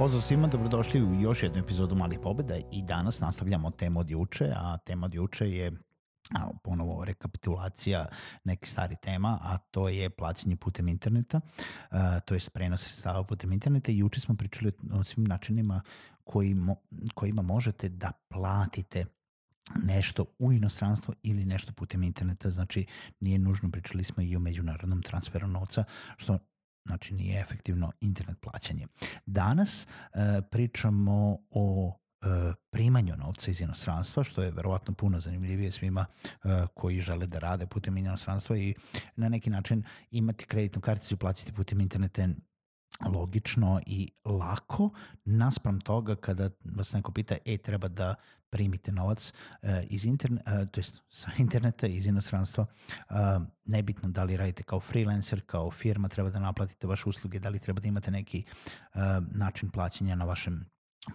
Pozdrav svima, dobrodošli u još jednu epizodu Malih pobeda i danas nastavljamo temu od juče, a tema od juče je a, ponovo rekapitulacija nekih stari tema, a to je plaćanje putem interneta, a, to je prenos sredstava putem interneta i juče smo pričali o svim načinima koji mo, kojima možete da platite nešto u inostranstvo ili nešto putem interneta, znači nije nužno, pričali smo i o međunarodnom transferu novca, što znači nije efektivno internet plaćanje. Danas e, pričamo o e, primanju novca iz inostranstva, što je verovatno puno zanimljivije svima e, koji žele da rade putem inostranstva i na neki način imati kreditnu karticu i plaćati putem interneta logično i lako naspram toga kada vas neko pita e treba da primite novac uh, iz interneta, uh, to jest sa interneta iz inostranstva, uh, nebitno da li radite kao freelancer, kao firma, treba da naplatite vaše usluge, da li treba da imate neki uh, način plaćanja na vašem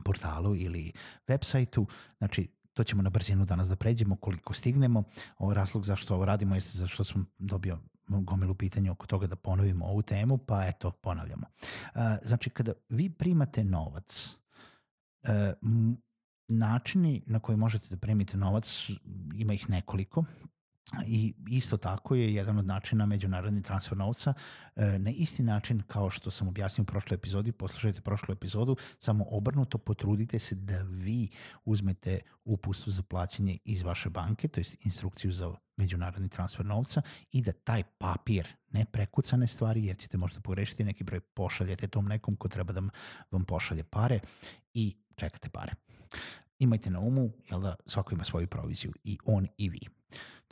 portalu ili web sajtu, znači to ćemo na brzinu danas da pređemo koliko stignemo. Ovo razlog zašto ovo radimo jeste zašto sam dobio gomilu pitanja oko toga da ponovimo ovu temu, pa eto, ponavljamo. Znači, kada vi primate novac, načini na koji možete da primite novac, ima ih nekoliko, I isto tako je jedan od načina međunarodni transfer novca e, na isti način kao što sam objasnio u prošloj epizodi, poslušajte prošlu epizodu, samo obrnuto potrudite se da vi uzmete upustvu za plaćanje iz vaše banke, to je instrukciju za međunarodni transfer novca i da taj papir, ne prekucane stvari, jer ćete možda pogrešiti neki broj, pošaljete tom nekom ko treba da vam pošalje pare i čekate pare. Imajte na umu, jel da svako ima svoju proviziju, i on i vi.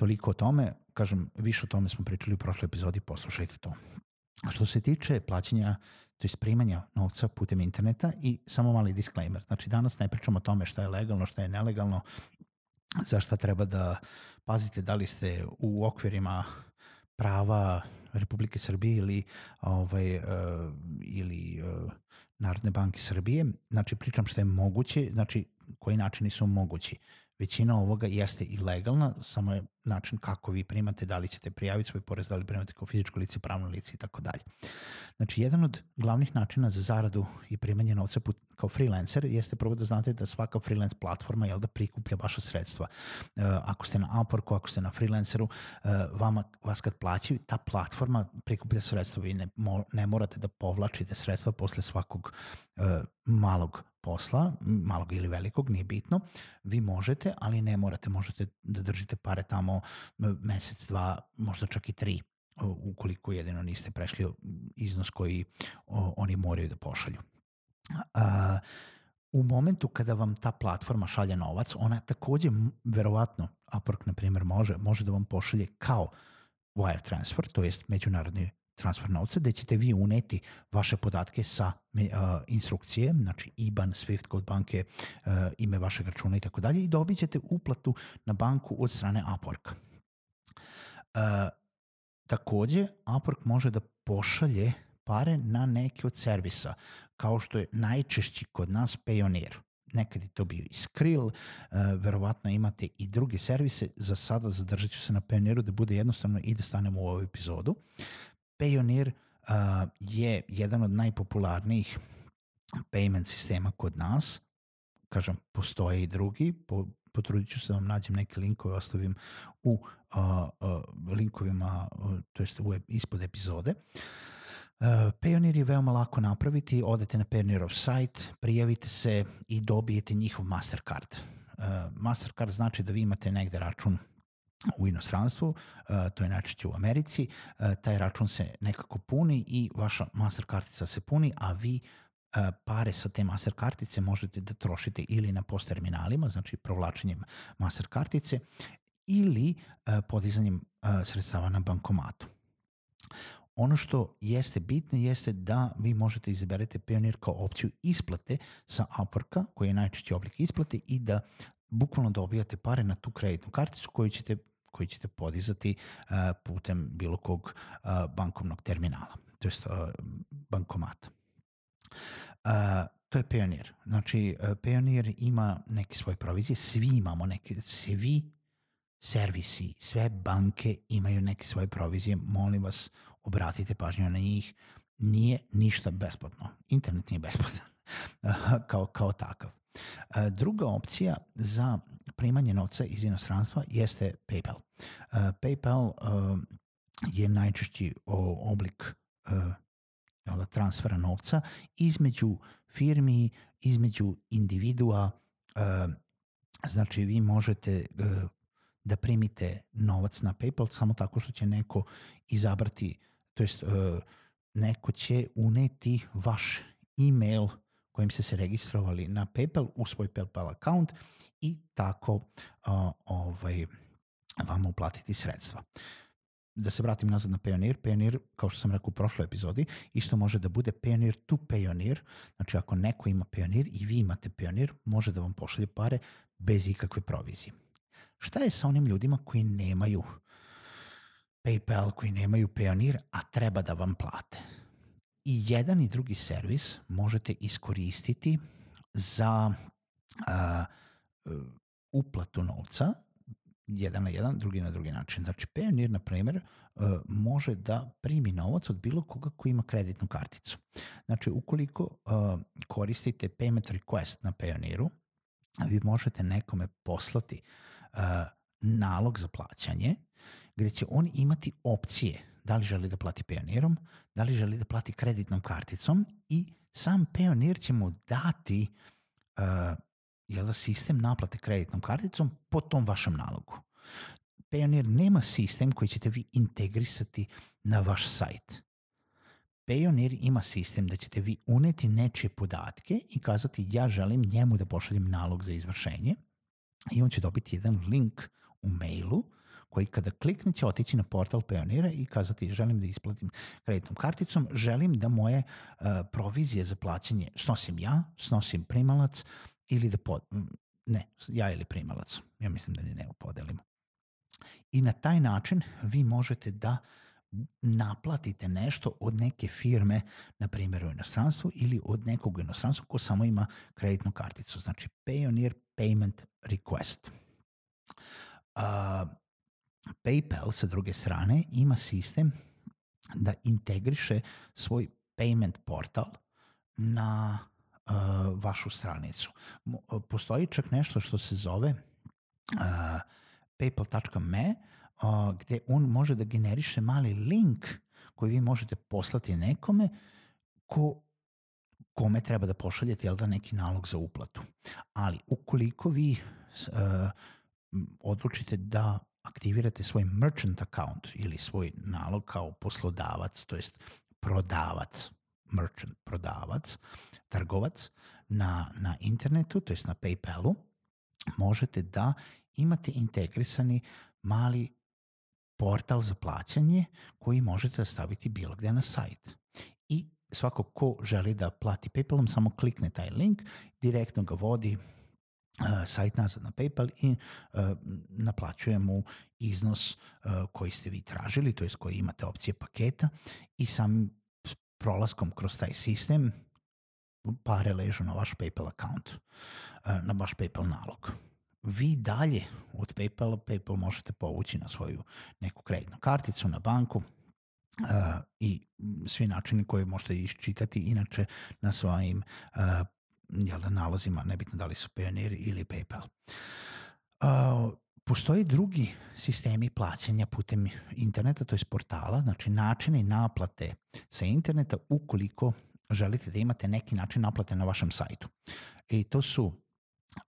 Toliko o tome, kažem, više o tome smo pričali u prošloj epizodi, poslušajte to. A što se tiče plaćanja, to je primanja novca putem interneta i samo mali disclaimer. Znači danas ne pričamo o tome šta je legalno, šta je nelegalno, za šta treba da pazite da li ste u okvirima prava Republike Srbije ili ovaj uh, ili uh, Narodne banke Srbije. Znači pričam šta je moguće, znači koji načini su mogući većina ovoga jeste i legalna, samo je način kako vi primate, da li ćete prijaviti svoj porez, da li primate kao fizičko lice, pravno lice i tako dalje. Znači, jedan od glavnih načina za zaradu i primanje novca put, kao freelancer jeste prvo da znate da svaka freelance platforma jel da prikuplja vaša sredstva. Uh, ako ste na Upworku, ako ste na freelanceru, uh, vama, vas kad plaćaju, ta platforma prikuplja sredstva, vi ne, mo, ne morate da povlačite sredstva posle svakog uh, malog posla, malog ili velikog, nije bitno, vi možete, ali ne morate, možete da držite pare tamo mesec, dva, možda čak i tri, ukoliko jedino niste prešli iznos koji oni moraju da pošalju. U momentu kada vam ta platforma šalje novac, ona takođe, verovatno, Upwork, na primjer, može, može da vam pošalje kao wire transfer, to jest međunarodni transfer novca, gde ćete vi uneti vaše podatke sa instrukcije, znači IBAN, SWIFT kod banke, ime vašeg računa i tako dalje i dobit ćete uplatu na banku od strane Upwork. Uh, takođe, Upwork može da pošalje pare na neki od servisa, kao što je najčešći kod nas Payoneer nekad je to bio i Skrill, verovatno imate i druge servise, za sada zadržat ću se na Pioneeru da bude jednostavno i da stanemo u ovu epizodu. Payoneer uh, je jedan od najpopularnijih payment sistema kod nas. Kažem, postoje i drugi, po, potrudit ću se da vam nađem neke linkove, ostavim u uh, uh, linkovima, uh, to jest u, ispod epizode. Uh, Payoneer je veoma lako napraviti, odete na Payoneerov sajt, prijavite se i dobijete njihov Mastercard. Uh, Mastercard znači da vi imate negde račun u inostranstvu, uh, to je najčešće u Americi, uh, taj račun se nekako puni i vaša master kartica se puni, a vi uh, pare sa te master kartice možete da trošite ili na post terminalima, znači provlačenjem master kartice, ili podizanjem sredstava na bankomatu. Ono što jeste bitno jeste da vi možete izaberete Payoneer kao opciju isplate sa Upworka, koji je najčešći oblik isplate i da bukvalno dobijate pare na tu kreditnu karticu koju ćete koji ćete podizati putem bilo kog bankovnog terminala, to uh, bankomata. To je Payoneer. Znači, Payoneer ima neke svoje provizije, svi imamo neke, svi servisi, sve banke imaju neke svoje provizije, molim vas, obratite pažnju na njih, nije ništa besplatno. Internet nije besplatan kao, kao takav. E, druga opcija za primanje novca iz inostranstva jeste PayPal. E, PayPal e, je najčešći oblik transfera novca između firmi, između individua, znači vi možete da primite novac na PayPal samo tako što će neko izabrati, to jest neko će uneti vaš email kojim ste se registrovali na PayPal u svoj PayPal account i tako uh, ovaj, vam uplatiti sredstva. Da se vratim nazad na Payoneer, Payoneer, kao što sam rekao u prošloj epizodi, isto može da bude Payoneer to Payoneer, znači ako neko ima Payoneer i vi imate Payoneer, može da vam pošalje pare bez ikakve provizije. Šta je sa onim ljudima koji nemaju PayPal, koji nemaju Payoneer, a treba da vam plate? I jedan i drugi servis možete iskoristiti za uh, uplatu novca, jedan na jedan, drugi na drugi način. Znači, Payoneer, na primjer, uh, može da primi novac od bilo koga ko ima kreditnu karticu. Znači, ukoliko uh, koristite payment request na Payoneeru, vi možete nekome poslati nalog za plaćanje, gde će on imati opcije da li želi da plati Payoneerom, da li želi da plati kreditnom karticom i sam Payoneer će mu dati uh, jel da, sistem naplate kreditnom karticom po tom vašem nalogu. Payoneer nema sistem koji ćete vi integrisati na vaš sajt. Payoneer ima sistem da ćete vi uneti nečije podatke i kazati ja želim njemu da pošaljem nalog za izvršenje i on će dobiti jedan link u mailu koji kada klikne će otići na portal Pionira i kazati želim da isplatim kreditnom karticom, želim da moje uh, provizije za plaćanje snosim ja, snosim primalac ili da pod... ne, ja ili primalac. Ja mislim da ni ne podelimo. I na taj način vi možete da naplatite nešto od neke firme, na primjer u inostranstvu, ili od nekog inostranstva ko samo ima kreditnu karticu. Znači Payoneer Payment Request. Uh, PayPal sa druge strane ima sistem da integriše svoj payment portal na uh, vašu stranicu. Postoji čak nešto što se zove uh, paypal.me uh, gde on može da generiše mali link koji vi možete poslati nekome ko kome treba da pošaljete da neki nalog za uplatu. Ali ukoliko vi uh, odlučite da aktivirate svoj merchant account ili svoj nalog kao poslodavac, to jest prodavac, merchant, prodavac, trgovac na, na internetu, to jest na PayPalu, možete da imate integrisani mali portal za plaćanje koji možete da staviti bilo gde na sajt. I svako ko želi da plati PayPalom samo klikne taj link, direktno ga vodi sajt nazad na PayPal i uh, naplaćuje mu iznos uh, koji ste vi tražili, to je koji imate opcije paketa i sam prolaskom kroz taj sistem pare ležu na vaš PayPal account, uh, na vaš PayPal nalog. Vi dalje od PayPala, PayPal možete povući na svoju neku kreditnu karticu, na banku, Uh, i svi načini koje možete iščitati inače na svojim uh, jel da, nalozima, nebitno da li su Payoneer ili PayPal. Uh, postoje drugi sistemi plaćanja putem interneta, to je portala, znači načini naplate sa interneta ukoliko želite da imate neki način naplate na vašem sajtu. I to su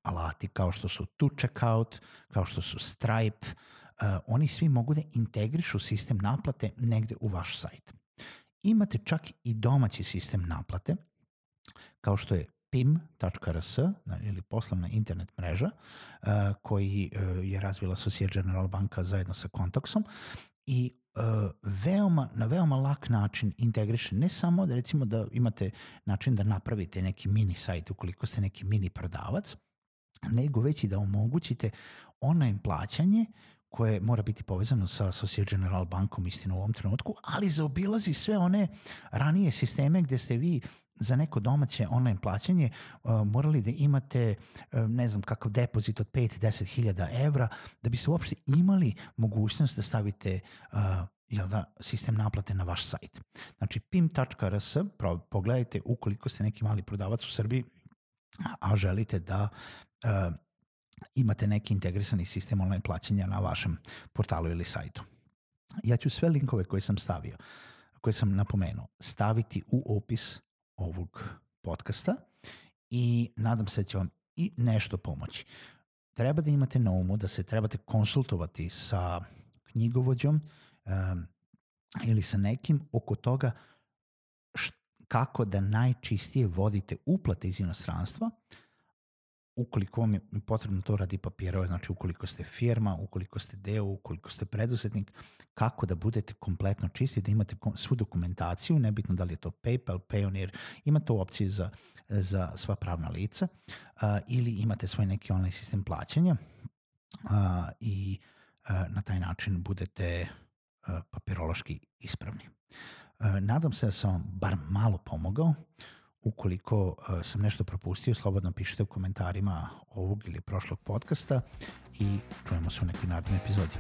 alati kao što su To Checkout, kao što su Stripe, oni svi mogu da integrišu sistem naplate negde u vaš sajt. Imate čak i domaći sistem naplate, kao što je pim.rs ili poslovna internet mreža koji uh, je razvila Societe General banka zajedno sa Contactom i uh, veoma, na veoma lak način integriše ne samo da recimo da imate način da napravite neki mini sajt ukoliko ste neki mini prodavac, nego već i da omogućite online plaćanje koje mora biti povezano sa Societe General bankom istina u ovom trenutku, ali zaobilazi sve one ranije sisteme gde ste vi za neko domaće online plaćanje uh, morali da imate uh, ne znam kakav depozit od 5-10 hiljada evra da biste uopšte imali mogućnost da stavite uh, jel da, sistem naplate na vaš sajt. Znači pim.rs, pogledajte ukoliko ste neki mali prodavac u Srbiji, a želite da uh, imate neki integrisani sistem online plaćanja na vašem portalu ili sajtu. Ja ću sve linkove koje sam stavio, koje sam napomenuo, staviti u opis ovog podcasta i nadam se da će vam i nešto pomoći. Treba da imate na umu da se trebate konsultovati sa knjigovođom um, ili sa nekim oko toga kako da najčistije vodite uplate iz inostranstva, ukoliko vam je potrebno to radi papirove, znači ukoliko ste firma, ukoliko ste deo, ukoliko ste preduzetnik, kako da budete kompletno čisti, da imate svu dokumentaciju, nebitno da li je to PayPal, Payoneer, imate opciju za, za sva pravna lica uh, ili imate svoj neki online sistem plaćanja uh, i uh, na taj način budete uh, papirološki ispravni. Uh, nadam se da sam vam bar malo pomogao. Ukoliko uh, sam nešto propustio, slobodno pišite u komentarima ovog ili prošlog podcasta i čujemo se u nekoj narednoj epizodi.